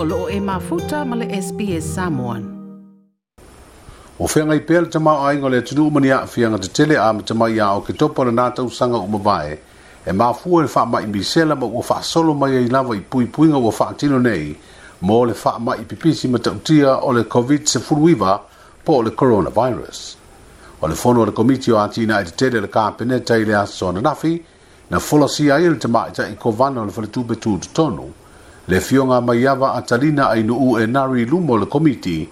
o loo e mafuta ma SPS Samoan. O fia ngai pēl te mao aing o tunu umani a fia te tele a me te mai a o ke topo le nata usanga umabae e mafua le faa mai mbisela ma ua faa solo mai e ilava i pui pui ngau a faa tino nei mo le faa mai pipisi ma tautia o le COVID se furuiva po le coronavirus. O le fono le komiti o ati ina e te tele le kaa i le sona nafi na fola si a ili te mai ta i kovana o le fale tupe tu tonu le fionga mai ava atalina ai nuu e nari lumo komiti,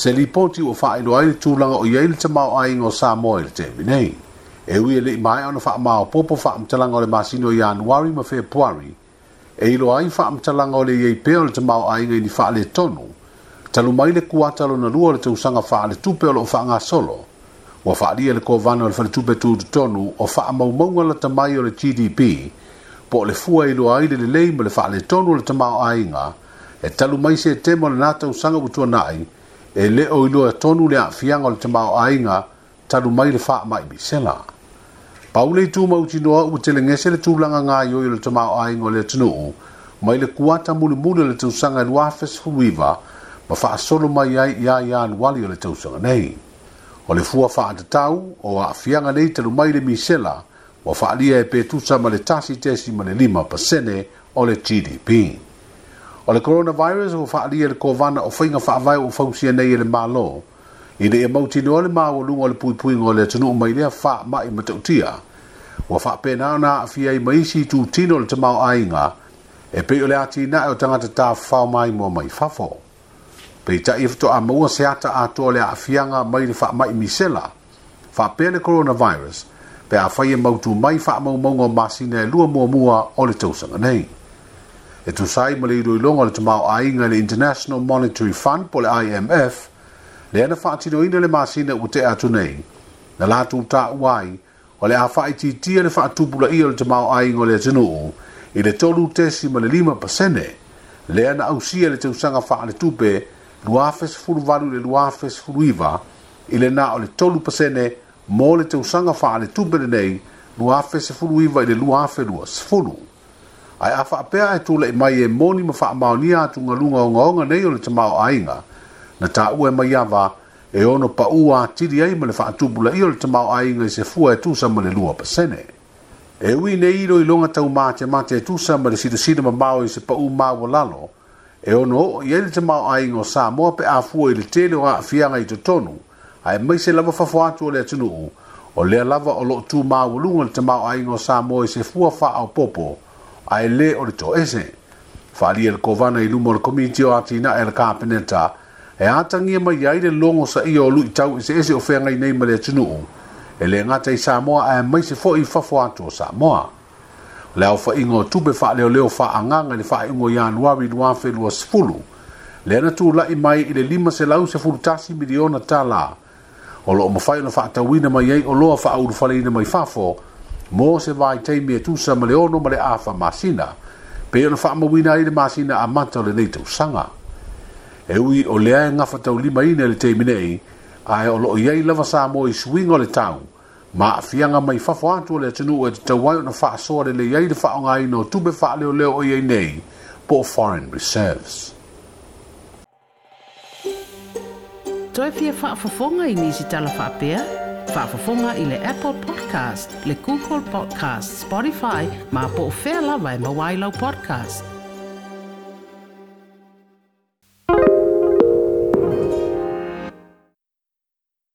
se li poti o faa ilo aile tūlanga o yei le tamau ai ngō sā moe le tevi nei. E ui e li mai ona faa maa o popo faa mtalanga le masino i anuari ma fe puari, e ilo ai faa mtalanga le yei peo le tamau ai ngai ni faa le tonu, talu mai le kuatalo na lua le tausanga faa le tupe o lo faa solo, wa faa lia le kovano o le faa le tupe tonu o faa maumonga la tamai o le GDP, po le fua i loa ai le le le faa tonu le tamao ai nga, e talu mai se te mo le nata usanga butua nai, e le o i loa tonu le afianga le tamao ai nga, talu mai le faa mai bisela. Paule i tū mauti noa u te le ngese le tūlanga ngā i oi le tamao ai nga le tunu, mai le kuata muli muli le tūsanga i e luafes huiva, ma faa solo mai ai ia an wali o le tūsanga nei. O le fua faa atatau, o afianga nei talu mai le misela, le misela, ua fa'aalia e petusa ma le tasi tesi ma le lima pasene o le gdp o le coronavirus ua faalia e le kovana o faiga fa'avae ua fausia nei e le mālō ina ia mautinoa le e maualuga o le puipuiga o le atunuu mai lea fa'amaʻi ma ta'utia ua fa'apena ona a'afia ai ma isi itutino o le tamaoaiga e pei o le a tinaʻe o tagata tafafao mai mua mai fafo peitaʻi e fetoʻamaua seata atoa o le a'afiaga mai le fa'amaʻi misela fa'apea le coronavirus pe a fai e mautu mai wha mau maunga o masina e lua mua mua o le tausanga nei. E tu sai ma le iroi longa le tamau a inga le International Monetary Fund po le IMF, le ana wha atino ina le masina o te atu nei, na lātu ta uai, o le a wha i titia le wha atupula i o le tamau a inga le atinu u, i le tolu tesi ma le lima pasene, le ana au sia le tausanga wha le tupe, luafes furu valu le luafes furu iwa, i le na o le tolu pasene, le tolu pasene, mo le te usanga faa le tupere nei no afe se fulu iwa i le lu afe lua se fulu. Ai afa apea e tula i mai e moni ma faa maonia atu ngalunga o ngaonga nei o le te mao ainga na ta ue mai awa e ono pa ua tiri ai ma le faa tupula i o le te mao ainga i se fua e tusa ma le lua pasene. E wi nei ilo i longa tau mate mate e tusa ma le sida sida ma mao i se pa ua mao lalo e ono i le te mao ainga o sa moa pe a fua i le tele o a nga i te tonu ai mai se lava fafo atu o le atunuu o lea lava o loo tu maualuga le tamao aiga o sa mo se fua faaopoopo ae lē o le toese faaalia le kovana i luma o le komiti o atina e le kapeneta e a tagia mai ai le logo saʻia o i tau se o ngai nei ma e le atunuu e lē gata i samoa ae mai se foʻi fafo atu o samoa o le aofaʻiga o tupe faaleoleo faaagaga i le faaiʻuga o ianuari luafe lua sefulu lea na tulaʻi mai i le lima selau sefulu tasi miliona talā o lo mo fai na fa ta wi na mai o lo fa au fa le mai fa fo mo se vai te me tu sa le ono ma le fa masina pe ona fa mo wina na le masina a mata le nei tu sanga e ui o e le nga fa ta li mai le te mi nei ai o lo ye i lava sa mo i swing all the town ma fianga mai fa fo atu le tinu e te wai na fa so le ye i le fa o nga i no tu be fa le o le o ye nei po foreign reserves toe fia whaafafonga i nisi tala whaapea? Whaafafonga i le Apple Podcast, le Google Podcast, Spotify, ma po fea whea lawa e mawailau podcast.